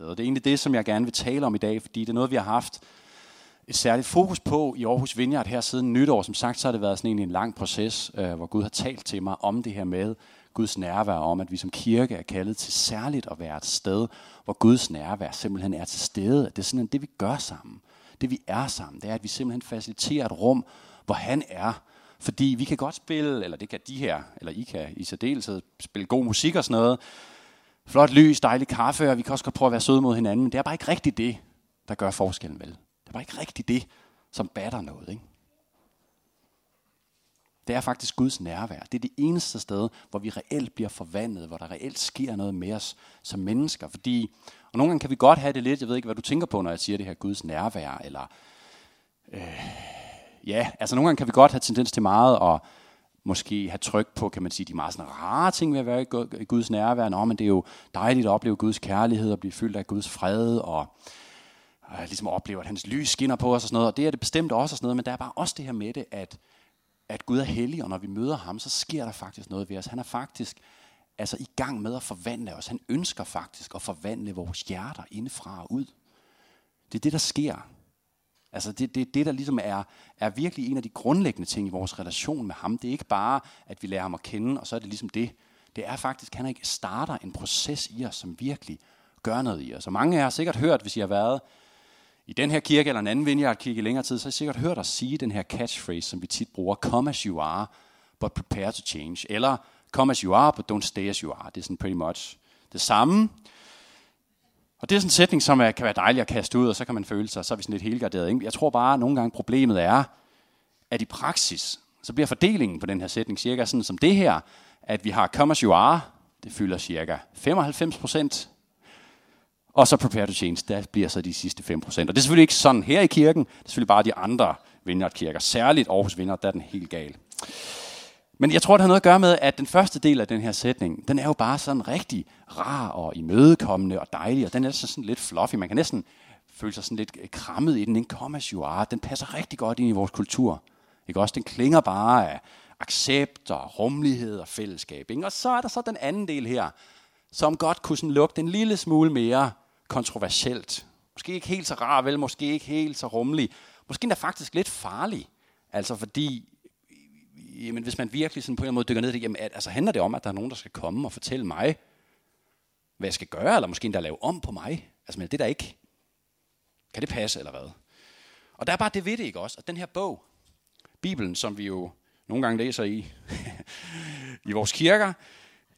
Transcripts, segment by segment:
sted. Og det er egentlig det, som jeg gerne vil tale om i dag, fordi det er noget, vi har haft et særligt fokus på i Aarhus Vineyard her siden nytår. Som sagt, så har det været sådan en lang proces, øh, hvor Gud har talt til mig om det her med Guds nærvær, om at vi som kirke er kaldet til særligt at være et sted, hvor Guds nærvær simpelthen er til stede. Det er simpelthen det, vi gør sammen. Det vi er sammen, det er, at vi simpelthen faciliterer et rum, hvor han er. Fordi vi kan godt spille, eller det kan de her, eller I kan i særdeleshed spille god musik og sådan noget. Flot lys, dejlig kaffe, og vi kan også godt prøve at være søde mod hinanden, men det er bare ikke rigtigt det, der gør forskellen vel. Det er bare ikke rigtigt det, som batter noget. Ikke? Det er faktisk Guds nærvær. Det er det eneste sted, hvor vi reelt bliver forvandlet, hvor der reelt sker noget med os som mennesker. Fordi, og nogle gange kan vi godt have det lidt, jeg ved ikke, hvad du tænker på, når jeg siger det her Guds nærvær, eller øh, ja, altså nogle gange kan vi godt have tendens til meget og måske have tryk på, kan man sige, de meget sådan rare ting ved at være i Guds nærvær. Nå, men det er jo dejligt at opleve Guds kærlighed og blive fyldt af Guds fred og øh, ligesom opleve, at hans lys skinner på os og sådan noget. Og det er det bestemt også og sådan noget, men der er bare også det her med det, at at Gud er hellig, og når vi møder ham, så sker der faktisk noget ved os. Han er faktisk altså i gang med at forvandle os. Han ønsker faktisk at forvandle vores hjerter indefra og ud. Det er det, der sker. Altså det, det, det der ligesom er, er virkelig en af de grundlæggende ting i vores relation med ham. Det er ikke bare, at vi lærer ham at kende, og så er det ligesom det. Det er faktisk, at han ikke starter en proces i os, som virkelig gør noget i os. Og mange af jer har sikkert hørt, hvis I har været i den her kirke eller en anden vineyard-kirke i længere tid, så har I sikkert hørt os sige den her catchphrase, som vi tit bruger, come as you are, but prepare to change. Eller come as you are, but don't stay as you are. Det er sådan pretty much det samme. Og det er sådan en sætning, som er, kan være dejlig at kaste ud, og så kan man føle sig, så er vi sådan lidt helgarderet. Ikke? Jeg tror bare, at nogle gange problemet er, at i praksis, så bliver fordelingen på den her sætning cirka sådan som det her, at vi har come as you are, det fylder cirka 95 procent og så prepare to change, der bliver så de sidste 5%. Og det er selvfølgelig ikke sådan her i kirken, det er selvfølgelig bare de andre vineyard-kirker. Særligt Aarhus Vineyard, der er den helt gal. Men jeg tror, det har noget at gøre med, at den første del af den her sætning, den er jo bare sådan rigtig rar og imødekommende og dejlig, og den er sådan lidt fluffy. Man kan næsten føle sig sådan lidt øh, krammet i den. Den come. Den passer rigtig godt ind i vores kultur. Ikke også? Den klinger bare af accept og rummelighed og fællesskab. Ikke? Og så er der så den anden del her, som godt kunne sådan lugte en lille smule mere kontroversielt. Måske ikke helt så rar, vel? Måske ikke helt så rummelig. Måske endda faktisk lidt farlig. Altså fordi, jamen, hvis man virkelig sådan på en eller anden måde dykker ned i det, jamen, altså handler det om, at der er nogen, der skal komme og fortælle mig, hvad jeg skal gøre, eller måske endda lave om på mig. Altså, men det der ikke. Kan det passe, eller hvad? Og der er bare det ved det, ikke også? At den her bog, Bibelen, som vi jo nogle gange læser i, i vores kirker,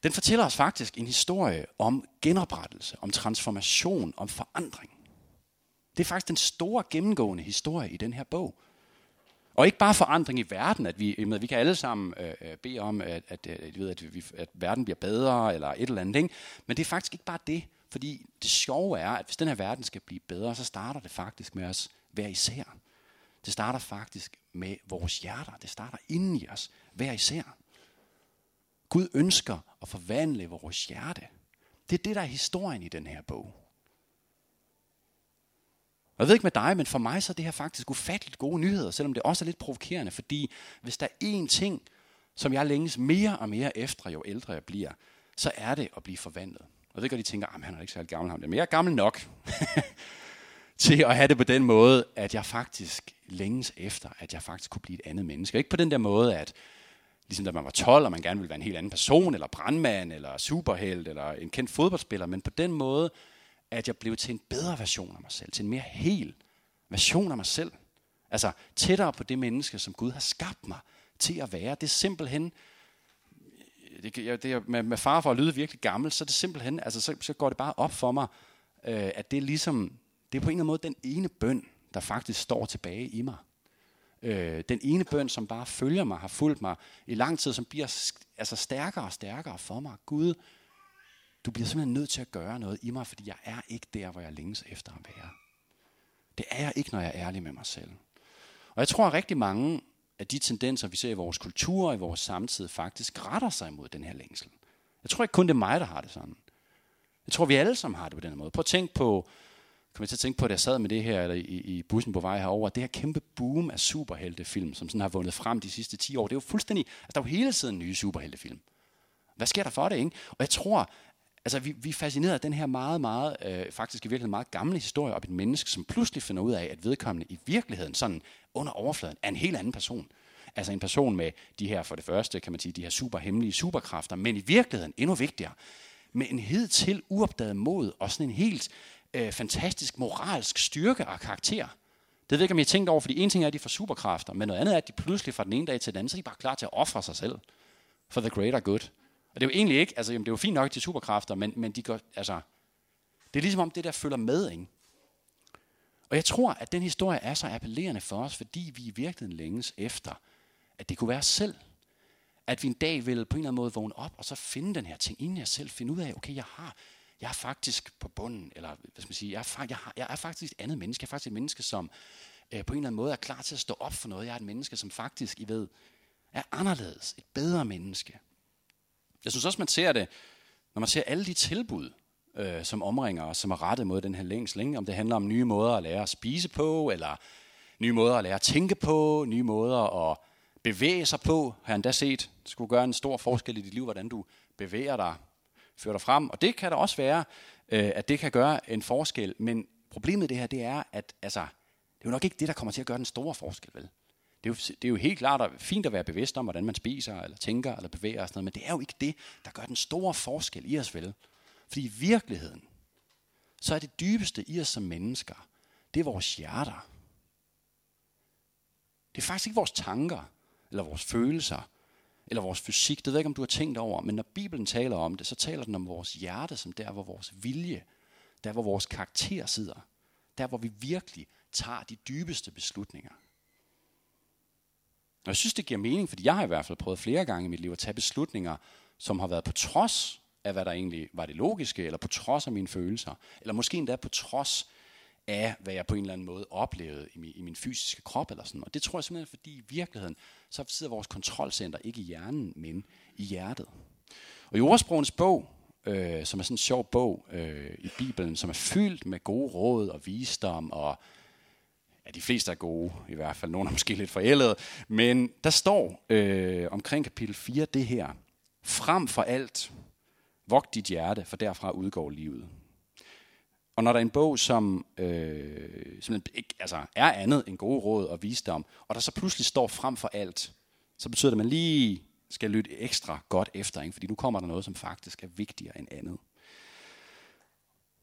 den fortæller os faktisk en historie om genoprettelse, om transformation, om forandring. Det er faktisk den store gennemgående historie i den her bog. Og ikke bare forandring i verden, at vi, vi kan alle sammen øh, øh bede om, at, at, øh, at, ved, at, vi, at verden bliver bedre, eller et eller andet. Ikke? Men det er faktisk ikke bare det. Fordi det sjove er, at hvis den her verden skal blive bedre, så starter det faktisk med os hver især. Det starter faktisk med vores hjerter. Det starter inden i os, hver især. Gud ønsker at forvandle vores hjerte. Det er det, der er historien i den her bog. Og jeg ved ikke med dig, men for mig så er det her faktisk ufatteligt gode nyheder, selvom det også er lidt provokerende, fordi hvis der er én ting, som jeg længes mere og mere efter, jo ældre jeg bliver, så er det at blive forvandlet. Og jeg ved godt, de tænker, ah, at han er ikke særlig gammel, ham men jeg er gammel nok til at have det på den måde, at jeg faktisk længes efter, at jeg faktisk kunne blive et andet menneske. Ikke på den der måde, at ligesom da man var 12, og man gerne ville være en helt anden person, eller brandmand, eller superhelt, eller en kendt fodboldspiller, men på den måde, at jeg blev til en bedre version af mig selv, til en mere hel version af mig selv. Altså tættere på det menneske, som Gud har skabt mig til at være. Det er simpelthen, det, det med, med far for at lyde virkelig gammel, så er det simpelthen, altså så, så går det bare op for mig, øh, at det er ligesom, det er på en eller anden måde den ene bøn, der faktisk står tilbage i mig. Øh, den ene bøn, som bare følger mig, har fulgt mig i lang tid, som bliver altså stærkere og stærkere for mig. Gud, du bliver simpelthen nødt til at gøre noget i mig, fordi jeg er ikke der, hvor jeg længes efter at være. Det er jeg ikke, når jeg er ærlig med mig selv. Og jeg tror, at rigtig mange af de tendenser, vi ser i vores kultur og i vores samtid, faktisk retter sig imod den her længsel. Jeg tror ikke kun, det er mig, der har det sådan. Jeg tror, vi alle sammen har det på den måde. Prøv at tænke på kom jeg til at tænke på, at jeg sad med det her eller i, i bussen på vej herover, det her kæmpe boom af superheltefilm, som sådan har vundet frem de sidste 10 år, det er jo fuldstændig, altså der er jo hele tiden nye superheltefilm. Hvad sker der for det, ikke? Og jeg tror, Altså, vi, vi er fascineret af den her meget, meget, øh, faktisk i virkeligheden meget gamle historie om et menneske, som pludselig finder ud af, at vedkommende i virkeligheden, sådan under overfladen, er en helt anden person. Altså en person med de her, for det første, kan man sige, de her super hemmelige superkræfter, men i virkeligheden, endnu vigtigere, med en hidtil uopdaget mod og sådan en helt øh, fantastisk moralsk styrke og karakter. Det ved jeg ikke, om I har tænkt over, fordi en ting er, at de får superkræfter, men noget andet er, at de pludselig fra den ene dag til den anden, så er de bare klar til at ofre sig selv for the greater good. Og det er jo egentlig ikke, altså jamen, det er jo fint nok til superkræfter, men, men de går, altså, det er ligesom om det der følger med, ikke? Og jeg tror, at den historie er så appellerende for os, fordi vi i virkeligheden længes efter, at det kunne være os selv. At vi en dag vil på en eller anden måde vågne op, og så finde den her ting, inden jeg selv finder ud af, okay, jeg har, jeg er faktisk på bunden, eller hvad skal man sige, jeg er, jeg, har, jeg er faktisk et andet menneske. Jeg er faktisk et menneske, som øh, på en eller anden måde er klar til at stå op for noget. Jeg er et menneske, som faktisk, I ved, er anderledes, et bedre menneske. Jeg synes også, man ser det, når man ser alle de tilbud, øh, som omringer os, som er rettet mod den her længsel. Om det handler om nye måder at lære at spise på, eller nye måder at lære at tænke på, nye måder at bevæge sig på. Har jeg endda set, det skulle gøre en stor forskel i dit liv, hvordan du bevæger dig, fører dig frem. Og det kan da også være, øh, at det kan gøre en forskel. Men problemet i det her, det er, at altså, det er jo nok ikke det, der kommer til at gøre den store forskel, vel? Det er, jo, det er jo helt klart og fint at være bevidst om, hvordan man spiser, eller tænker, eller bevæger og sådan noget, men det er jo ikke det, der gør den store forskel i os vel. Fordi i virkeligheden, så er det dybeste i os som mennesker, det er vores hjerter. Det er faktisk ikke vores tanker, eller vores følelser, eller vores fysik. Det ved jeg ikke, om du har tænkt over, men når Bibelen taler om det, så taler den om vores hjerte, som der, hvor vores vilje, der, hvor vores karakter sidder. Der, hvor vi virkelig tager de dybeste beslutninger. Og jeg synes, det giver mening, fordi jeg har i hvert fald prøvet flere gange i mit liv at tage beslutninger, som har været på trods af, hvad der egentlig var det logiske, eller på trods af mine følelser, eller måske endda på trods af, hvad jeg på en eller anden måde oplevede i min, i min fysiske krop eller sådan. Og det tror jeg simpelthen, fordi i virkeligheden, så sidder vores kontrolcenter ikke i hjernen, men i hjertet. Og i ordsprogens bog, øh, som er sådan en sjov bog øh, i Bibelen, som er fyldt med gode råd og visdom og de fleste er gode, i hvert fald. Nogle er måske lidt forældede, Men der står øh, omkring kapitel 4 det her. Frem for alt, vogt dit hjerte, for derfra udgår livet. Og når der er en bog, som, øh, som ikke, altså er andet end gode råd og visdom, og der så pludselig står frem for alt, så betyder det, at man lige skal lytte ekstra godt efter, ikke? fordi nu kommer der noget, som faktisk er vigtigere end andet.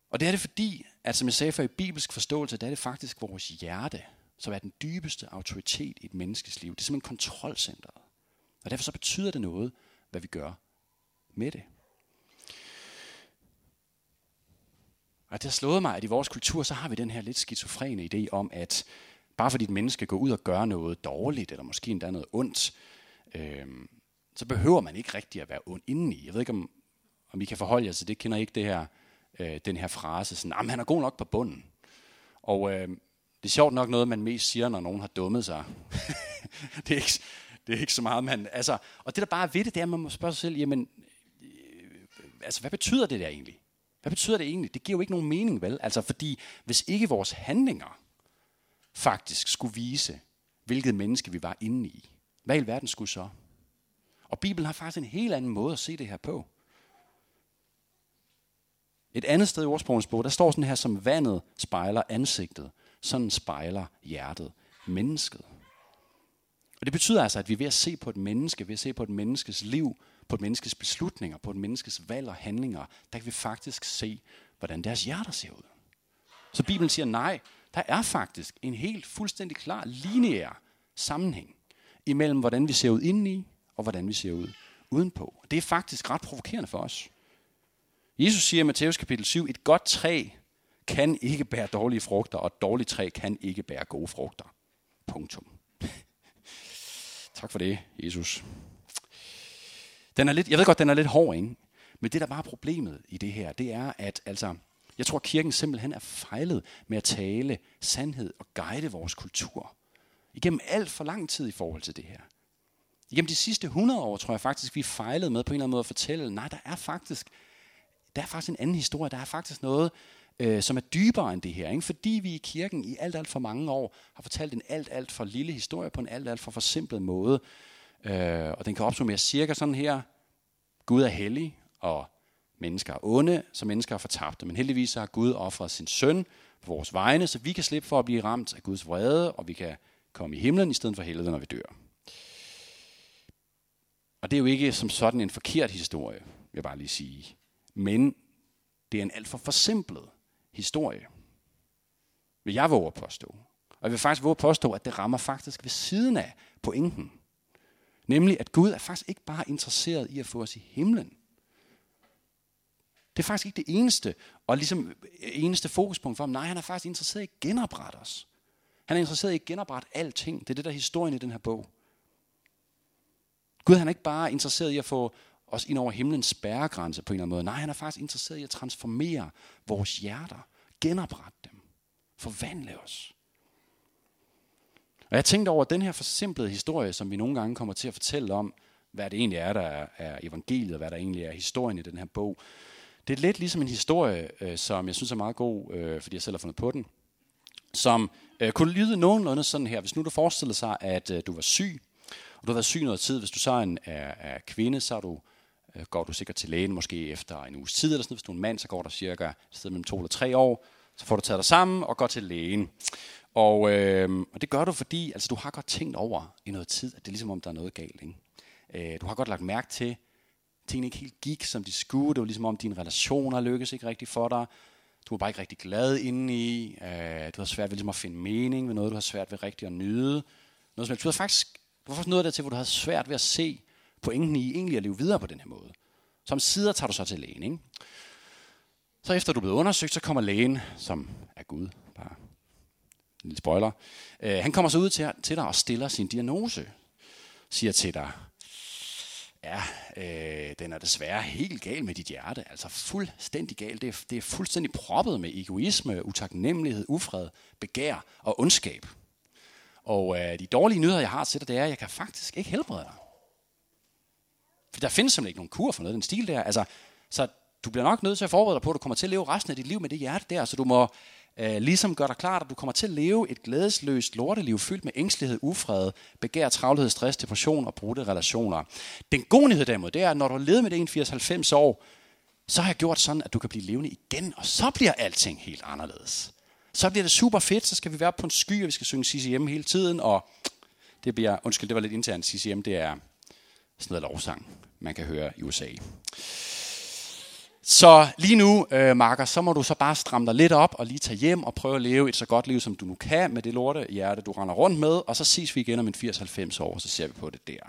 Og det er det fordi, at som jeg sagde før i bibelsk forståelse, der er det faktisk vores hjerte, som er den dybeste autoritet i et menneskes liv. Det er simpelthen kontrolcentret. Og derfor så betyder det noget, hvad vi gør med det. Og det har slået mig, at i vores kultur, så har vi den her lidt skizofrene idé om, at bare fordi et menneske går ud og gør noget dårligt, eller måske endda noget ondt, øh, så behøver man ikke rigtig at være ond indeni. Jeg ved ikke, om, om I kan forholde jer til det. Kender I ikke det her øh, den her frase, sådan, han er god nok på bunden. Og øh, det er sjovt nok noget, man mest siger, når nogen har dummet sig. det, er ikke, det er ikke så meget, man... Altså, og det, der bare er ved det, det er, at man må spørge sig selv, jamen, øh, altså, hvad betyder det der egentlig? Hvad betyder det egentlig? Det giver jo ikke nogen mening, vel? Altså, fordi hvis ikke vores handlinger faktisk skulle vise, hvilket menneske vi var inde i, hvad i verden skulle så? Og Bibelen har faktisk en helt anden måde at se det her på. Et andet sted i ordsprogens bog, der står sådan her, som vandet spejler ansigtet, sådan spejler hjertet mennesket. Og det betyder altså, at vi er ved at se på et menneske, ved at se på et menneskes liv, på et menneskes beslutninger, på et menneskes valg og handlinger, der kan vi faktisk se, hvordan deres hjerter ser ud. Så Bibelen siger, nej, der er faktisk en helt fuldstændig klar lineær sammenhæng imellem, hvordan vi ser ud indeni, og hvordan vi ser ud udenpå. Det er faktisk ret provokerende for os. Jesus siger i Matthæus kapitel 7, et godt træ kan ikke bære dårlige frugter, og et dårligt træ kan ikke bære gode frugter. Punktum. tak for det, Jesus. Den er lidt, jeg ved godt, den er lidt hård, ikke? Men det, der bare er problemet i det her, det er, at altså, jeg tror, kirken simpelthen er fejlet med at tale sandhed og guide vores kultur. Igennem alt for lang tid i forhold til det her. Igennem de sidste 100 år, tror jeg faktisk, vi fejlede med på en eller anden måde at fortælle, nej, der er faktisk der er faktisk en anden historie. Der er faktisk noget, øh, som er dybere end det her. Ikke? Fordi vi i kirken i alt, alt for mange år har fortalt en alt, alt for lille historie på en alt, alt for forsimplet måde. Øh, og den kan opsummere cirka sådan her. Gud er hellig, og mennesker er onde, så mennesker er fortabte. Men heldigvis har Gud offret sin søn på vores vegne, så vi kan slippe for at blive ramt af Guds vrede, og vi kan komme i himlen i stedet for helvede, når vi dør. Og det er jo ikke som sådan en forkert historie, vil jeg bare lige sige. Men det er en alt for forsimplet historie. Vil jeg våge at påstå. Og jeg vil faktisk våge at påstå, at det rammer faktisk ved siden af pointen. Nemlig, at Gud er faktisk ikke bare interesseret i at få os i himlen. Det er faktisk ikke det eneste, og ligesom eneste fokuspunkt for ham. Nej, han er faktisk interesseret i at genoprette os. Han er interesseret i at genoprette alting. Det er det, der er historien i den her bog. Gud han er ikke bare interesseret i at få os ind over himlens spærregrænse på en eller anden måde. Nej, han er faktisk interesseret i at transformere vores hjerter. Genoprette dem. Forvandle os. Og jeg tænkte over den her forsimplede historie, som vi nogle gange kommer til at fortælle om, hvad det egentlig er, der er evangeliet, og hvad der egentlig er historien i den her bog. Det er lidt ligesom en historie, øh, som jeg synes er meget god, øh, fordi jeg selv har fundet på den, som øh, kunne lyde nogenlunde sådan her. Hvis nu du forestiller sig, at øh, du var syg, og du har været syg noget tid, hvis du så er en er, er kvinde, så har du, Øh, går du sikkert til lægen måske efter en uges tid, eller sådan Hvis du er en mand, så går der cirka sted mellem to eller tre år, så får du taget dig sammen og går til lægen. Og, øh, og det gør du, fordi altså, du har godt tænkt over i noget tid, at det er ligesom om, der er noget galt. Ikke? Øh, du har godt lagt mærke til, at tingene ikke helt gik, som de skulle. Det var ligesom om, dine relationer lykkedes ikke rigtigt for dig. Du var bare ikke rigtig glad indeni. Øh, du har svært ved ligesom at finde mening ved noget, du har svært ved rigtig at nyde. Noget, som, du har faktisk du har faktisk noget der til, hvor du har svært ved at se pointen i egentlig at leve videre på den her måde. Som sider tager du så til lægen. Ikke? Så efter du er blevet undersøgt, så kommer lægen, som er Gud, bare en lille spoiler, øh, han kommer så ud til, til dig og stiller sin diagnose. Siger til dig, ja, øh, den er desværre helt gal med dit hjerte. Altså fuldstændig gal. Det er, det er fuldstændig proppet med egoisme, utaknemmelighed, ufred, begær og ondskab. Og øh, de dårlige nyheder, jeg har til dig, det er, at jeg kan faktisk ikke helbrede dig. Der findes simpelthen ikke nogen kur for noget den stil der. Altså, så du bliver nok nødt til at forberede dig på, at du kommer til at leve resten af dit liv med det hjerte der. Så du må øh, ligesom gøre dig klart, at du kommer til at leve et glædesløst lorteliv fyldt med ængstelighed, ufred, begær, travlhed, stress, depression og brudte relationer. Den gode nyhed derimod, det er, at når du har levet med det 81-90 år, så har jeg gjort sådan, at du kan blive levende igen, og så bliver alting helt anderledes. Så bliver det super fedt, så skal vi være på en sky, og vi skal synge CCM hele tiden, og det bliver, undskyld, det var lidt internt, CCM, det er sådan noget lovsang, man kan høre i USA. Så lige nu, øh, Marker, så må du så bare stramme dig lidt op og lige tage hjem og prøve at leve et så godt liv, som du nu kan med det lorte hjerte, du render rundt med. Og så ses vi igen om en 80-90 år, så ser vi på det der.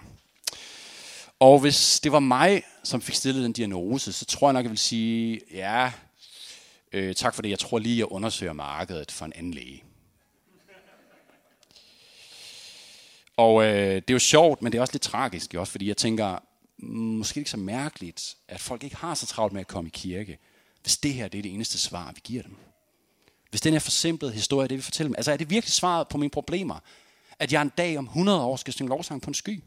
Og hvis det var mig, som fik stillet den diagnose, så tror jeg nok, jeg vil sige, ja, øh, tak for det, jeg tror lige, jeg undersøger markedet for en anden læge. Og øh, det er jo sjovt, men det er også lidt tragisk, også fordi jeg tænker, måske ikke så mærkeligt, at folk ikke har så travlt med at komme i kirke, hvis det her det er det eneste svar, vi giver dem. Hvis den her forsimplede historie, det vi fortæller dem, altså er det virkelig svaret på mine problemer, at jeg en dag om 100 år skal synge lovsang på en sky?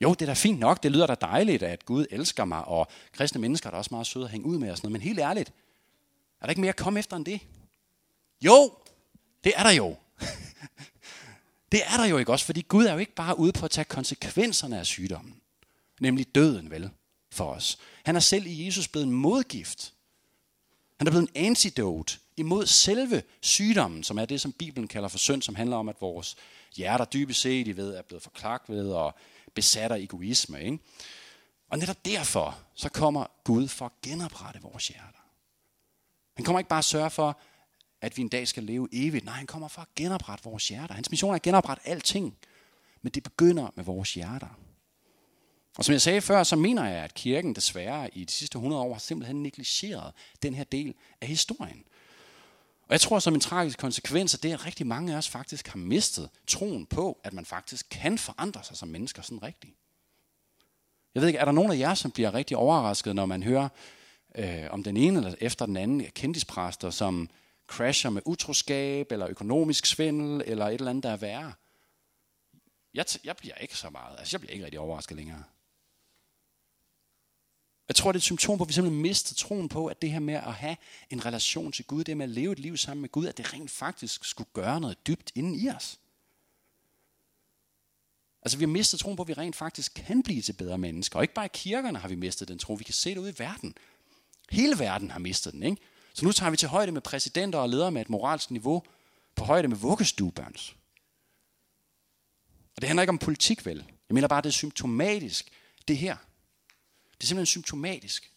Jo, det er da fint nok, det lyder da dejligt, at Gud elsker mig, og kristne mennesker er da også meget søde at hænge ud med og sådan noget, men helt ærligt, er der ikke mere at komme efter end det? Jo, det er der jo. det er der jo ikke også, fordi Gud er jo ikke bare ude på at tage konsekvenserne af sygdommen nemlig døden vel for os. Han er selv i Jesus blevet en modgift. Han er blevet en antidote imod selve sygdommen, som er det, som Bibelen kalder for synd, som handler om, at vores hjerter dybest set I ved, er blevet forklagt ved og besat af egoisme. Ikke? Og netop derfor, så kommer Gud for at genoprette vores hjerter. Han kommer ikke bare at sørge for, at vi en dag skal leve evigt. Nej, han kommer for at genoprette vores hjerter. Hans mission er at genoprette alting. Men det begynder med vores hjerter. Og som jeg sagde før, så mener jeg, at kirken desværre i de sidste 100 år har simpelthen negligeret den her del af historien. Og jeg tror som en tragisk konsekvens af det, at rigtig mange af os faktisk har mistet troen på, at man faktisk kan forandre sig som mennesker sådan rigtigt. Jeg ved ikke, er der nogen af jer, som bliver rigtig overrasket, når man hører øh, om den ene eller efter den anden kendispræster, som crasher med utroskab, eller økonomisk svindel, eller et eller andet, der er værre? Jeg, jeg bliver ikke så meget, altså jeg bliver ikke rigtig overrasket længere. Jeg tror, det er et symptom på, at vi simpelthen mister troen på, at det her med at have en relation til Gud, det med at leve et liv sammen med Gud, at det rent faktisk skulle gøre noget dybt inden i os. Altså vi har mistet troen på, at vi rent faktisk kan blive til bedre mennesker. Og ikke bare i kirkerne har vi mistet den tro, vi kan se det ude i verden. Hele verden har mistet den, ikke? Så nu tager vi til højde med præsidenter og ledere med et moralsk niveau på højde med vuggestuebørns. Og det handler ikke om politik, vel? Jeg mener bare, det er symptomatisk, det her. Det er simpelthen symptomatisk.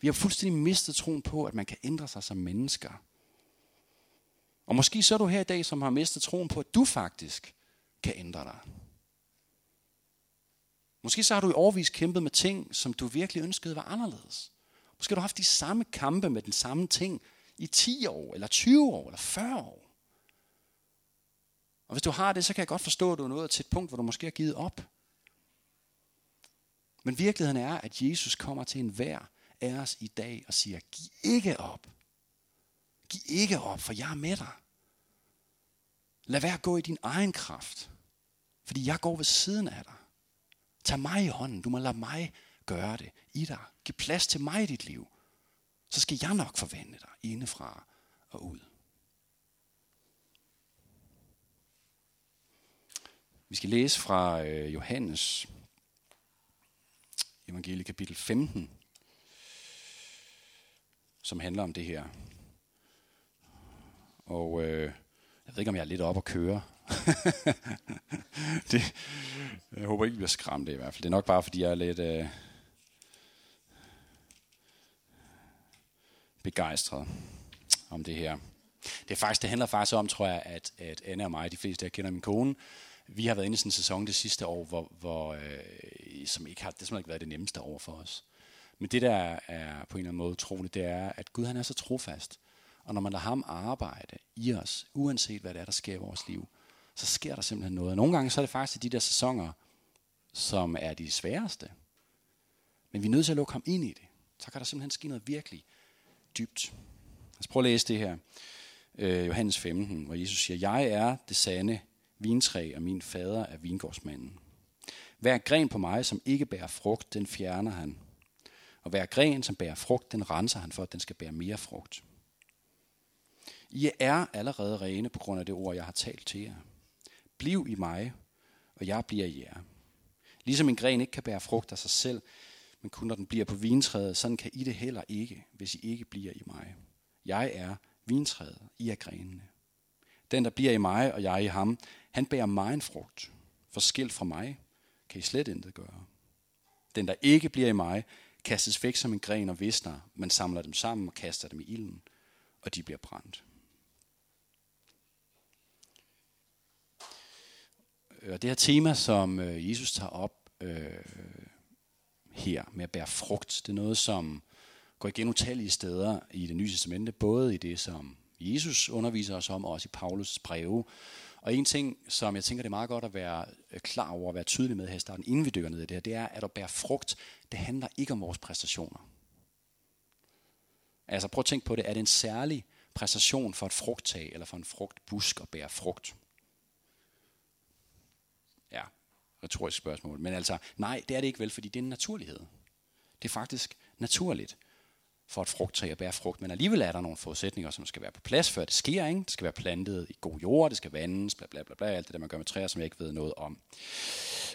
Vi har fuldstændig mistet troen på, at man kan ændre sig som mennesker. Og måske så er du her i dag, som har mistet troen på, at du faktisk kan ændre dig. Måske så har du i årvis kæmpet med ting, som du virkelig ønskede var anderledes. Måske har du haft de samme kampe med den samme ting i 10 år, eller 20 år, eller 40 år. Og hvis du har det, så kan jeg godt forstå, at du er nået til et punkt, hvor du måske har givet op. Men virkeligheden er, at Jesus kommer til enhver af os i dag og siger, giv ikke op. Giv ikke op, for jeg er med dig. Lad være at gå i din egen kraft, fordi jeg går ved siden af dig. Tag mig i hånden. Du må lade mig gøre det i dig. Giv plads til mig i dit liv. Så skal jeg nok forvandle dig indefra og ud. Vi skal læse fra øh, Johannes evangelie kapitel 15, som handler om det her. Og øh, jeg ved ikke, om jeg er lidt op at køre. det, jeg håber ikke, vi bliver skræmt i hvert fald. Det er nok bare, fordi jeg er lidt øh, begejstret om det her. Det, er faktisk, det handler faktisk om, tror jeg, at, at Anne og mig, de fleste, jeg kender min kone, vi har været inde i sådan en sæson det sidste år, hvor, hvor, øh, som ikke har, det har ikke været det nemmeste år for os. Men det, der er på en eller anden måde troligt, det er, at Gud han er så trofast. Og når man lader ham arbejde i os, uanset hvad det er, der sker i vores liv, så sker der simpelthen noget. Og nogle gange så er det faktisk de der sæsoner, som er de sværeste. Men vi er nødt til at lukke ham ind i det. Så kan der simpelthen ske noget virkelig dybt. Lad os prøve at læse det her. Øh, Johannes 15, hvor Jesus siger, Jeg er det sande vintræ, og min fader er vingårdsmanden. Hver gren på mig, som ikke bærer frugt, den fjerner han. Og hver gren, som bærer frugt, den renser han for, at den skal bære mere frugt. I er allerede rene på grund af det ord, jeg har talt til jer. Bliv i mig, og jeg bliver i jer. Ligesom en gren ikke kan bære frugt af sig selv, men kun når den bliver på vintræet, sådan kan I det heller ikke, hvis I ikke bliver i mig. Jeg er vintræet, I er grenene. Den, der bliver i mig, og jeg i ham, han bærer mig en frugt. For skilt fra mig kan I slet intet gøre. Den, der ikke bliver i mig, kastes væk som en gren og visner. Man samler dem sammen og kaster dem i ilden, og de bliver brændt. Øh, og det her tema, som øh, Jesus tager op øh, her med at bære frugt, det er noget, som går igen utallige steder i det nye testamente, både i det, som Jesus underviser os om, og også i Paulus breve. Og en ting, som jeg tænker, det er meget godt at være øh, klar over, at være tydelig med her i starten, inden vi dykker ned i det her, det er, at at bære frugt, det handler ikke om vores præstationer. Altså prøv at tænke på det. Er det en særlig præstation for et frugttag, eller for en frugtbusk at bære frugt? Ja, retorisk spørgsmål. Men altså, nej, det er det ikke vel, fordi det er en naturlighed. Det er faktisk naturligt for et frugttræ at bære frugt, men alligevel er der nogle forudsætninger, som skal være på plads, før det sker. Ikke? Det skal være plantet i god jord, det skal vandes, bla bla bla, bla alt det der, man gør med træer, som jeg ikke ved noget om.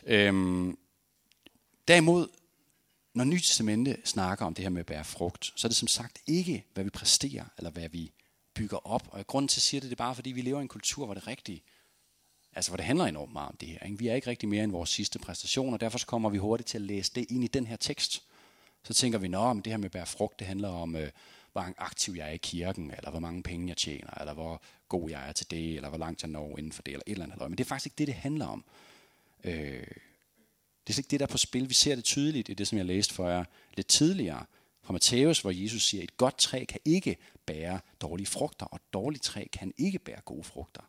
Øhm, derimod, når Nyt Testamente snakker om det her med at bære frugt, så er det som sagt ikke, hvad vi præsterer, eller hvad vi bygger op. Og grunden til at sige det, det er bare, fordi vi lever i en kultur, hvor det rigtige rigtigt, altså hvor det handler enormt meget om det her. Ikke? Vi er ikke rigtig mere end vores sidste præstation, og derfor så kommer vi hurtigt til at læse det ind i den her tekst så tænker vi, at det her med at bære frugt, det handler om, øh, hvor aktiv jeg er i kirken, eller hvor mange penge jeg tjener, eller hvor god jeg er til det, eller hvor langt jeg når inden for det, eller et eller andet. Men det er faktisk ikke det, det handler om. Øh, det er ikke det, der er på spil. Vi ser det tydeligt i det, som jeg læste for jer lidt tidligere fra Matthæus, hvor Jesus siger, at et godt træ kan ikke bære dårlige frugter, og et dårligt træ kan ikke bære gode frugter.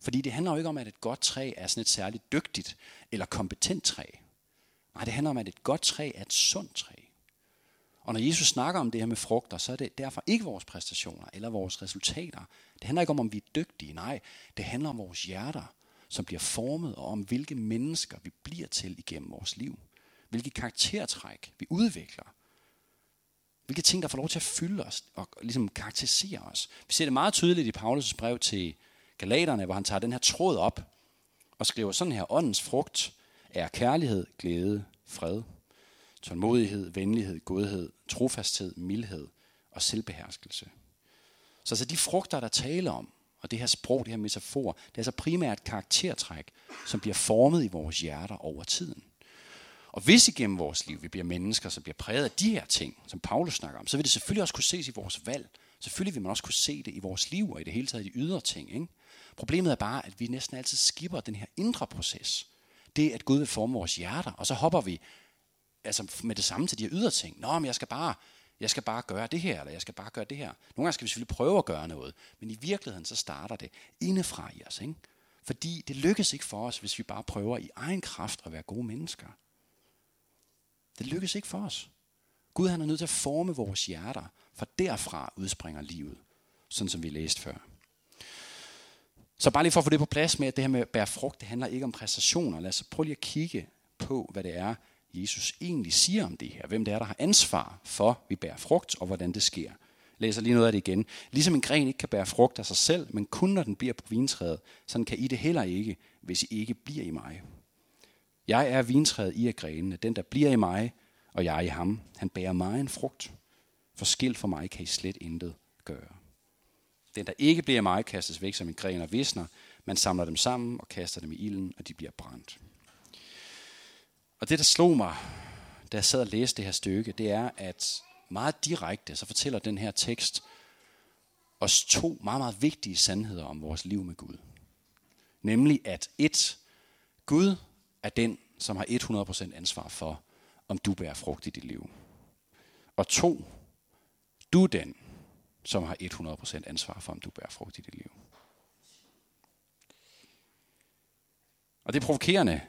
Fordi det handler jo ikke om, at et godt træ er sådan et særligt dygtigt eller kompetent træ. Nej, det handler om, at et godt træ er et sundt træ. Og når Jesus snakker om det her med frugter, så er det derfor ikke vores præstationer eller vores resultater. Det handler ikke om, om vi er dygtige. Nej, det handler om vores hjerter, som bliver formet, og om hvilke mennesker vi bliver til igennem vores liv. Hvilke karaktertræk vi udvikler. Hvilke ting, der får lov til at fylde os og ligesom karakterisere os. Vi ser det meget tydeligt i Paulus' brev til Galaterne, hvor han tager den her tråd op og skriver sådan her, åndens frugt er kærlighed, glæde, fred, tålmodighed, venlighed, godhed, trofasthed, mildhed og selvbeherskelse. Så så de frugter, der taler om, og det her sprog, det her metafor, det er altså primært karaktertræk, som bliver formet i vores hjerter over tiden. Og hvis igennem vores liv vi bliver mennesker, som bliver præget af de her ting, som Paulus snakker om, så vil det selvfølgelig også kunne ses i vores valg. Selvfølgelig vil man også kunne se det i vores liv og i det hele taget i de ydre ting. Ikke? Problemet er bare, at vi næsten altid skipper den her indre proces. Det, at Gud vil forme vores hjerter, og så hopper vi altså med det samme til de her ydre ting. Nå, men jeg skal bare, jeg skal bare gøre det her, eller jeg skal bare gøre det her. Nogle gange skal vi selvfølgelig prøve at gøre noget, men i virkeligheden så starter det indefra i os. Ikke? Fordi det lykkes ikke for os, hvis vi bare prøver i egen kraft at være gode mennesker. Det lykkes ikke for os. Gud han er nødt til at forme vores hjerter, for derfra udspringer livet, sådan som vi læste før. Så bare lige for at få det på plads med, at det her med at bære frugt, det handler ikke om præstationer. Lad os prøve lige at kigge på, hvad det er, Jesus egentlig siger om det her. Hvem det er, der har ansvar for, at vi bærer frugt, og hvordan det sker. Jeg læser lige noget af det igen. Ligesom en gren ikke kan bære frugt af sig selv, men kun når den bliver på vintræet, sådan kan I det heller ikke, hvis I ikke bliver i mig. Jeg er vintræet, I er grenene. Den, der bliver i mig, og jeg i ham, han bærer mig en frugt. For skilt for mig kan I slet intet gøre. Den, der ikke bliver i mig, kastes væk som en gren og visner. Man samler dem sammen og kaster dem i ilden, og de bliver brændt. Og det, der slog mig, da jeg sad og læste det her stykke, det er, at meget direkte, så fortæller den her tekst os to meget, meget vigtige sandheder om vores liv med Gud. Nemlig at et, Gud er den, som har 100% ansvar for, om du bærer frugt i dit liv. Og to, du er den, som har 100% ansvar for, om du bærer frugt i dit liv. Og det er provokerende,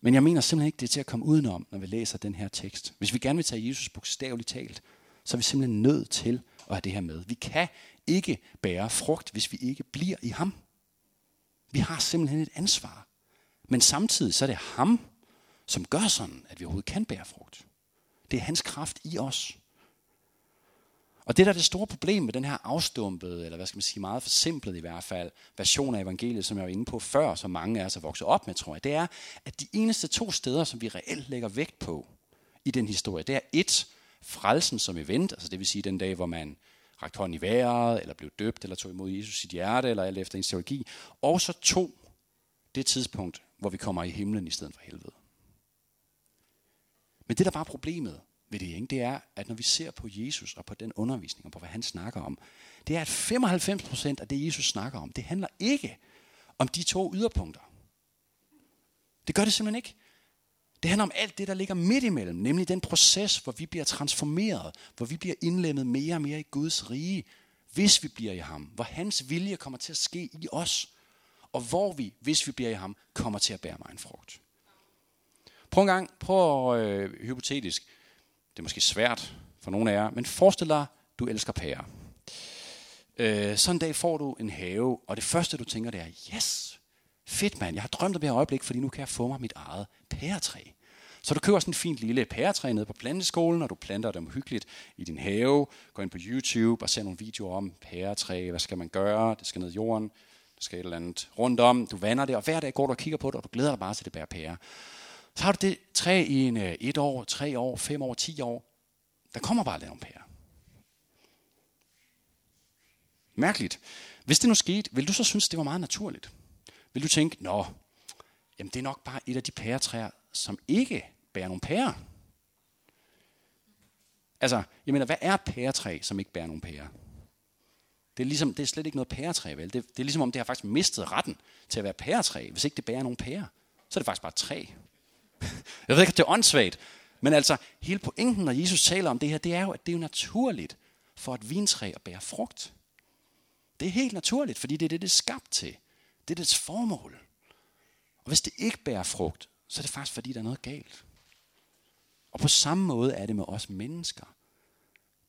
men jeg mener simpelthen ikke, det er til at komme udenom, når vi læser den her tekst. Hvis vi gerne vil tage Jesus bogstaveligt talt, så er vi simpelthen nødt til at have det her med. Vi kan ikke bære frugt, hvis vi ikke bliver i ham. Vi har simpelthen et ansvar. Men samtidig så er det ham, som gør sådan, at vi overhovedet kan bære frugt. Det er hans kraft i os. Og det der er det store problem med den her afstumpede, eller hvad skal man sige, meget forsimplet i hvert fald, version af evangeliet, som jeg var inde på før, som mange af os er vokset op med, tror jeg, det er, at de eneste to steder, som vi reelt lægger vægt på i den historie, det er et, frelsen som event, altså det vil sige den dag, hvor man rakte hånden i vejret, eller blev døbt, eller tog imod Jesus sit hjerte, eller alt efter en teologi. Og så to, det tidspunkt, hvor vi kommer i himlen i stedet for helvede. Men det, der var problemet, ved det, ikke? det er, at når vi ser på Jesus og på den undervisning og på, hvad han snakker om, det er, at 95% af det, Jesus snakker om, det handler ikke om de to yderpunkter. Det gør det simpelthen ikke. Det handler om alt det, der ligger midt imellem, nemlig den proces, hvor vi bliver transformeret, hvor vi bliver indlemmet mere og mere i Guds rige, hvis vi bliver i ham, hvor hans vilje kommer til at ske i os, og hvor vi, hvis vi bliver i ham, kommer til at bære mig en frugt. Prøv en gang, prøv at, øh, hypotetisk, det er måske svært for nogle af jer, men forestil dig, du elsker pærer. Øh, sådan en dag får du en have, og det første du tænker, det er, yes, fedt mand, jeg har drømt om det her øjeblik, fordi nu kan jeg få mig mit eget pæretræ. Så du køber sådan et fint lille pæretræ nede på planteskolen, og du planter dem hyggeligt i din have, går ind på YouTube og ser nogle videoer om pæretræ, hvad skal man gøre, det skal ned i jorden, der skal et eller andet rundt om, du vander det, og hver dag går du og kigger på det, og du glæder dig bare til det bærer pære. Så har du det træ i en, øh, et år, tre år, fem år, ti år. Der kommer bare lidt nogle. Mærkeligt. Hvis det nu skete, vil du så synes, det var meget naturligt? Vil du tænke, nå, jamen det er nok bare et af de pæretræer, som ikke bærer nogen pærer? Altså, jeg mener, hvad er et pæretræ, som ikke bærer nogen pærer? Det er, ligesom, det er slet ikke noget pæretræ, vel? Det, det er ligesom om, det har faktisk mistet retten til at være pæretræ, hvis ikke det bærer nogen pærer. Så er det faktisk bare et træ. Jeg ved ikke, at det er åndssvagt, men altså, hele pointen, når Jesus taler om det her, det er jo, at det er naturligt for et vintræ at bære frugt. Det er helt naturligt, fordi det er det, det er skabt til. Det er dets formål. Og hvis det ikke bærer frugt, så er det faktisk, fordi der er noget galt. Og på samme måde er det med os mennesker.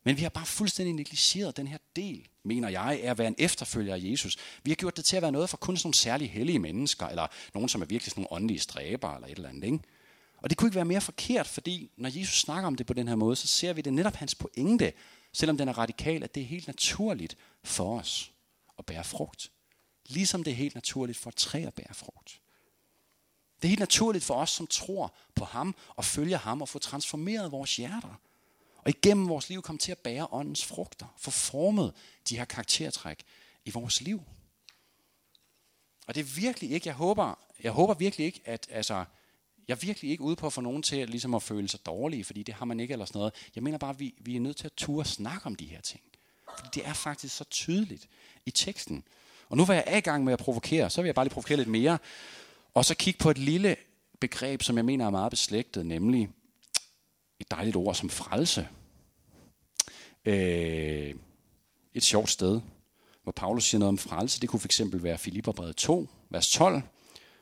Men vi har bare fuldstændig negligeret den her del, mener jeg, er at være en efterfølger af Jesus. Vi har gjort det til at være noget for kun sådan nogle særlige hellige mennesker, eller nogen, som er virkelig sådan nogle åndelige stræber, eller et eller andet. Ikke? Og det kunne ikke være mere forkert, fordi når Jesus snakker om det på den her måde, så ser vi det netop hans pointe, selvom den er radikal, at det er helt naturligt for os at bære frugt. Ligesom det er helt naturligt for et træ at bære frugt. Det er helt naturligt for os, som tror på ham og følger ham og få transformeret vores hjerter. Og igennem vores liv komme til at bære åndens frugter. Få formet de her karaktertræk i vores liv. Og det er virkelig ikke, jeg håber, jeg håber virkelig ikke, at altså, jeg er virkelig ikke ude på at få nogen til at, ligesom at føle sig dårlige, fordi det har man ikke eller sådan noget. Jeg mener bare, at vi, vi er nødt til at ture snakke om de her ting. Fordi det er faktisk så tydeligt i teksten. Og nu var jeg i gang med at provokere, så vil jeg bare lige provokere lidt mere. Og så kigge på et lille begreb, som jeg mener er meget beslægtet, nemlig et dejligt ord som frelse. Øh, et sjovt sted, hvor Paulus siger noget om frelse. Det kunne fx være Filipperbrevet 2, vers 12,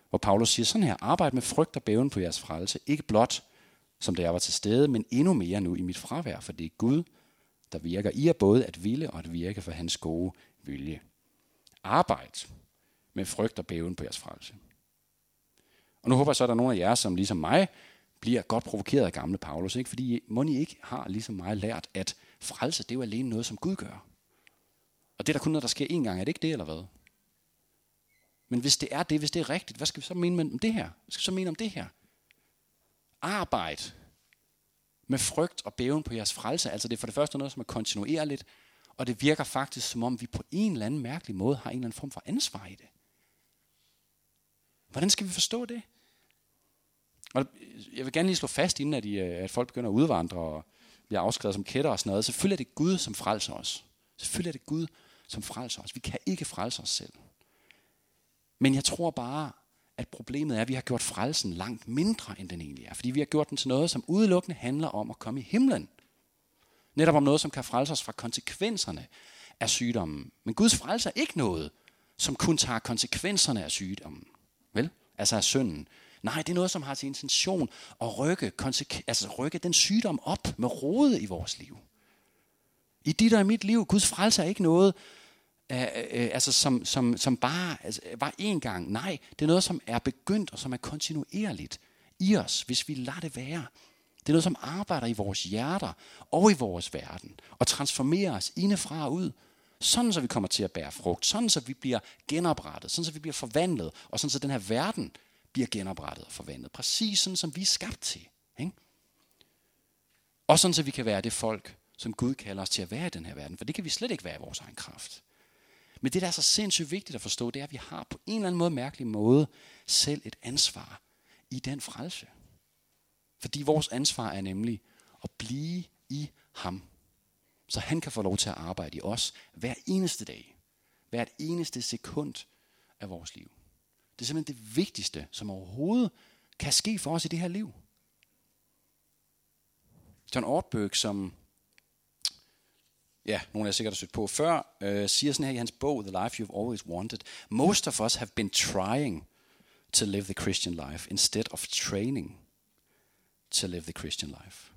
hvor Paulus siger sådan her, arbejd med frygt og bæven på jeres frelse, ikke blot som da jeg var til stede, men endnu mere nu i mit fravær, for det er Gud, der virker i jer både at ville og at virke for hans gode vilje. Arbejd med frygt og bæven på jeres frelse. Og nu håber jeg så, at der er nogle af jer, som ligesom mig, bliver godt provokeret af gamle Paulus. Ikke? Fordi må I ikke har ligesom mig lært, at frelse, det er jo alene noget, som Gud gør. Og det er der kun noget, der sker én gang. Er det ikke det, eller hvad? Men hvis det er det, hvis det er rigtigt, hvad skal vi så mene om det her? Hvad skal vi så mene om det her? Arbejd med frygt og bæven på jeres frelse. Altså det er for det første noget, som er kontinuerligt, og det virker faktisk, som om vi på en eller anden mærkelig måde har en eller anden form for ansvar i det. Hvordan skal vi forstå det? Og jeg vil gerne lige slå fast, inden at, I, øh, at folk begynder at udvandre og bliver afskrevet som kætter og sådan noget. Selvfølgelig er det Gud, som frelser os. Selvfølgelig er det Gud, som frelser os. Vi kan ikke frelse os selv. Men jeg tror bare, at problemet er, at vi har gjort frelsen langt mindre, end den egentlig er. Fordi vi har gjort den til noget, som udelukkende handler om at komme i himlen. Netop om noget, som kan frelse os fra konsekvenserne af sygdommen. Men Guds frelse er ikke noget, som kun tager konsekvenserne af sygdommen. Vel? Altså af synden. Nej, det er noget, som har til intention at rykke, altså rykke den sygdom op med rode i vores liv. I dit og i mit liv, Guds frelse er ikke noget, Øh, øh, øh, altså som, som, som bare altså, var én gang. Nej, det er noget, som er begyndt og som er kontinuerligt i os, hvis vi lader det være. Det er noget, som arbejder i vores hjerter og i vores verden og transformerer os indefra og ud. Sådan så vi kommer til at bære frugt. Sådan så vi bliver genoprettet. Sådan så vi bliver forvandlet. Og sådan så den her verden bliver genoprettet og forvandlet. Præcis sådan som vi er skabt til. Ikke? Og sådan så vi kan være det folk, som Gud kalder os til at være i den her verden. For det kan vi slet ikke være i vores egen kraft. Men det, der er så sindssygt vigtigt at forstå, det er, at vi har på en eller anden måde, mærkelig måde, selv et ansvar i den frelse. Fordi vores ansvar er nemlig at blive i ham. Så han kan få lov til at arbejde i os hver eneste dag. Hvert eneste sekund af vores liv. Det er simpelthen det vigtigste, som overhovedet kan ske for os i det her liv. John Ortberg, som ja, nogle af jer sikkert har søgt på før, øh, siger sådan her i hans bog, The Life You've Always Wanted. Most of us have been trying to live the Christian life instead of training to live the Christian life.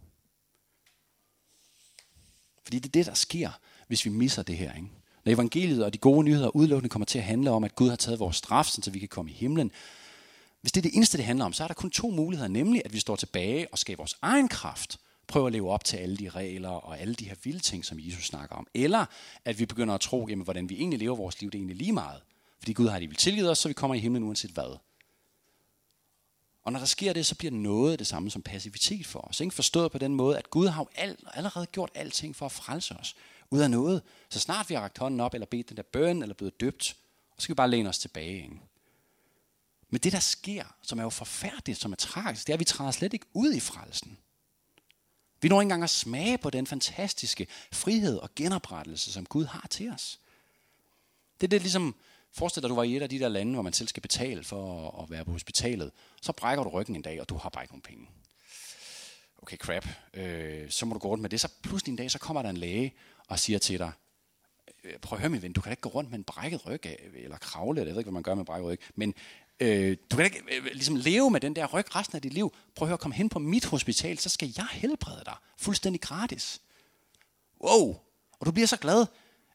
Fordi det er det, der sker, hvis vi misser det her. Ikke? Når evangeliet og de gode nyheder udelukkende kommer til at handle om, at Gud har taget vores straf, så vi kan komme i himlen. Hvis det er det eneste, det handler om, så er der kun to muligheder, nemlig at vi står tilbage og skaber vores egen kraft prøve at leve op til alle de regler og alle de her vilde ting, som Jesus snakker om. Eller at vi begynder at tro, jamen, hvordan vi egentlig lever vores liv, det er egentlig lige meget. Fordi Gud har det vil tilgivet os, så vi kommer i himlen uanset hvad. Og når der sker det, så bliver noget det samme som passivitet for os. Ikke? Forstået på den måde, at Gud har jo allerede gjort alting for at frelse os. Ud af noget. Så snart vi har rakt hånden op, eller bedt den der bøn, eller blevet døbt, så skal vi bare læne os tilbage. Ikke? Men det, der sker, som er jo forfærdeligt, som er tragisk, det er, at vi træder slet ikke ud i frelsen. Vi når ikke engang at smage på den fantastiske frihed og genoprettelse, som Gud har til os. Det er det ligesom, forestil dig, at du var i et af de der lande, hvor man selv skal betale for at være på hospitalet. Så brækker du ryggen en dag, og du har bare ikke nogen penge. Okay, crap. Øh, så må du gå rundt med det. Så pludselig en dag, så kommer der en læge og siger til dig, øh, prøv at høre min ven, du kan da ikke gå rundt med en brækket ryg, eller kravle, eller jeg ved ikke, hvad man gør med en brækket ryg, men Øh, du kan ikke øh, ligesom leve med den der ryg resten af dit liv. Prøv at høre, kom hen på mit hospital, så skal jeg helbrede dig. Fuldstændig gratis. Wow! Og du bliver så glad,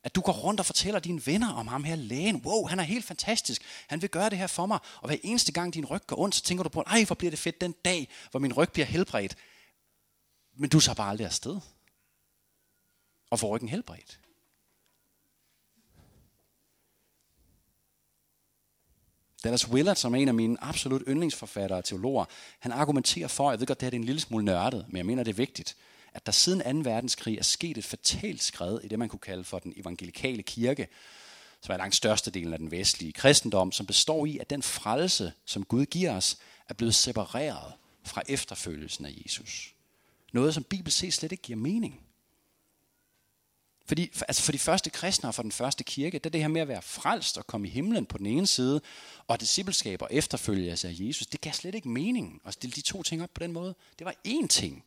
at du går rundt og fortæller dine venner om ham her lægen. Wow, han er helt fantastisk. Han vil gøre det her for mig. Og hver eneste gang din ryg går ondt, så tænker du på, ej, hvor bliver det fedt den dag, hvor min ryg bliver helbredt. Men du tager bare aldrig afsted. Og får ryggen helbredt. Dallas Willard, som er en af mine absolut yndlingsforfattere og teologer, han argumenterer for, jeg ved godt, det her er en lille smule nørdet, men jeg mener, det er vigtigt, at der siden 2. verdenskrig er sket et fatalt skred i det, man kunne kalde for den evangelikale kirke, som er langt størstedelen af den vestlige kristendom, som består i, at den frelse, som Gud giver os, er blevet separeret fra efterfølgelsen af Jesus. Noget, som Bibelen set slet ikke giver mening. Fordi, altså for de første kristne og for den første kirke, det er det her med at være frelst og komme i himlen på den ene side, og discipleskab og efterfølgelse af Jesus, det gav slet ikke mening at stille de to ting op på den måde. Det var én ting.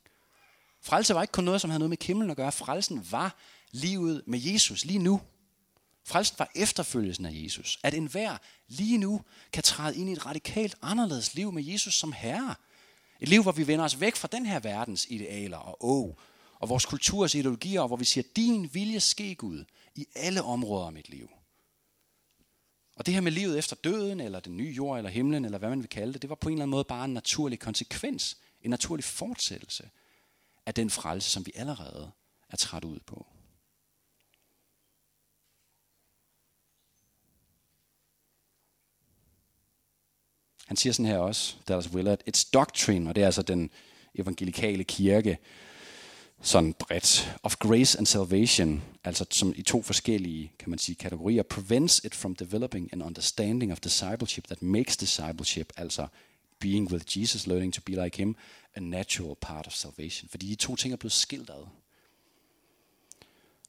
Frelse var ikke kun noget, som havde noget med himlen at gøre. Frelsen var livet med Jesus lige nu. Frelsen var efterfølgelsen af Jesus. At enhver lige nu kan træde ind i et radikalt anderledes liv med Jesus som herre. Et liv, hvor vi vender os væk fra den her verdens idealer og åh, og vores kulturs ideologier, hvor vi siger, din vilje ske Gud i alle områder af mit liv. Og det her med livet efter døden, eller den nye jord, eller himlen, eller hvad man vil kalde det, det var på en eller anden måde bare en naturlig konsekvens, en naturlig fortsættelse af den frelse, som vi allerede er træt ud på. Han siger sådan her også, Dallas Willard, it's doctrine, og det er altså den evangelikale kirke, sådan bredt, of grace and salvation, altså som i to forskellige, kan man sige, kategorier, prevents it from developing an understanding of discipleship that makes discipleship, altså being with Jesus, learning to be like him, a natural part of salvation. Fordi de to ting er blevet skilt ad.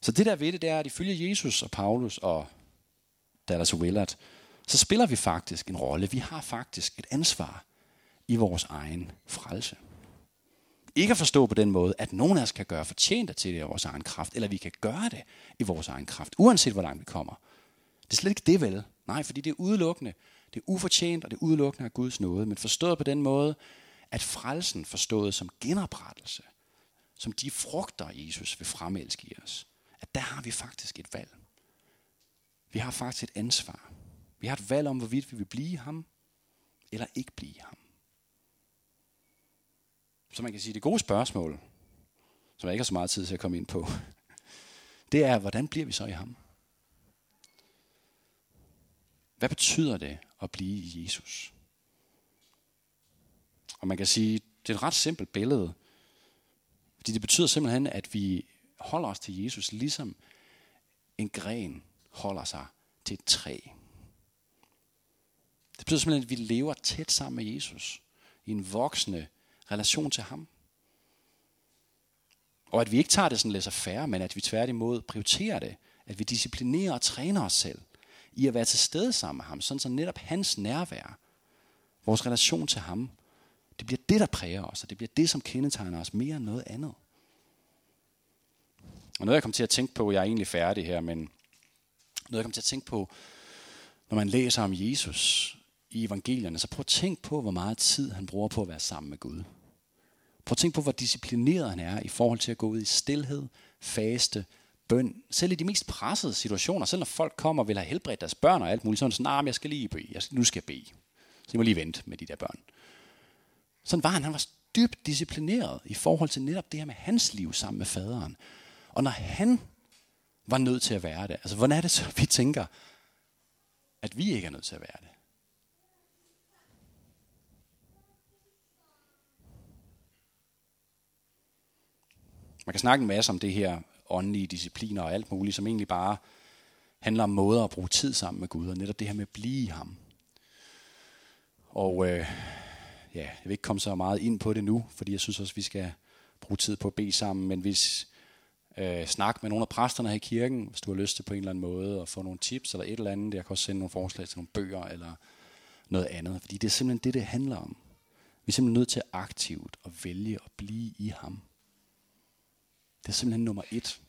Så det der ved det, det er, at ifølge Jesus og Paulus og Dallas Willard, så spiller vi faktisk en rolle. Vi har faktisk et ansvar i vores egen frelse. Ikke at forstå på den måde, at nogen af os kan gøre fortjent til det i vores egen kraft, eller vi kan gøre det i vores egen kraft, uanset hvor langt vi kommer. Det er slet ikke det vel. Nej, fordi det er udelukkende, det er ufortjent, og det er udelukkende af Guds nåde. Men forstået på den måde, at frelsen forstået som genoprettelse, som de frugter, Jesus vil fremelske i os, at der har vi faktisk et valg. Vi har faktisk et ansvar. Vi har et valg om, hvorvidt vi vil blive ham, eller ikke blive ham. Så man kan sige, det gode spørgsmål, som jeg ikke har så meget tid til at komme ind på, det er, hvordan bliver vi så i ham? Hvad betyder det at blive i Jesus? Og man kan sige, det er et ret simpelt billede. Fordi det betyder simpelthen, at vi holder os til Jesus, ligesom en gren holder sig til et træ. Det betyder simpelthen, at vi lever tæt sammen med Jesus i en voksende relation til ham. Og at vi ikke tager det sådan lidt færre, men at vi tværtimod prioriterer det. At vi disciplinerer og træner os selv i at være til stede sammen med ham, sådan så netop hans nærvær, vores relation til ham, det bliver det, der præger os, og det bliver det, som kendetegner os mere end noget andet. Og noget, jeg kom til at tænke på, jeg er egentlig færdig her, men noget, jeg kom til at tænke på, når man læser om Jesus i evangelierne, så prøv at tænke på, hvor meget tid han bruger på at være sammen med Gud. Prøv at tænke på, hvor disciplineret han er i forhold til at gå ud i stillhed, faste, bøn. Selv i de mest pressede situationer, selv når folk kommer og vil have helbredt deres børn og alt muligt, så er han sådan, nah, jeg skal lige bede, jeg skal, nu skal jeg bede. Så jeg må lige vente med de der børn. Sådan var han. Han var dybt disciplineret i forhold til netop det her med hans liv sammen med faderen. Og når han var nødt til at være det, altså hvordan er det så, vi tænker, at vi ikke er nødt til at være det? Man kan snakke en masse om det her åndelige discipliner og alt muligt, som egentlig bare handler om måder at bruge tid sammen med Gud, og netop det her med at blive i ham. Og øh, ja, jeg vil ikke komme så meget ind på det nu, fordi jeg synes også, vi skal bruge tid på at bede sammen, men hvis øh, snak med nogle af præsterne her i kirken, hvis du har lyst til på en eller anden måde at få nogle tips eller et eller andet, jeg kan også sende nogle forslag til nogle bøger eller noget andet, fordi det er simpelthen det, det handler om. Vi er simpelthen nødt til aktivt at vælge at blive i ham. Det er simpelthen nummer et.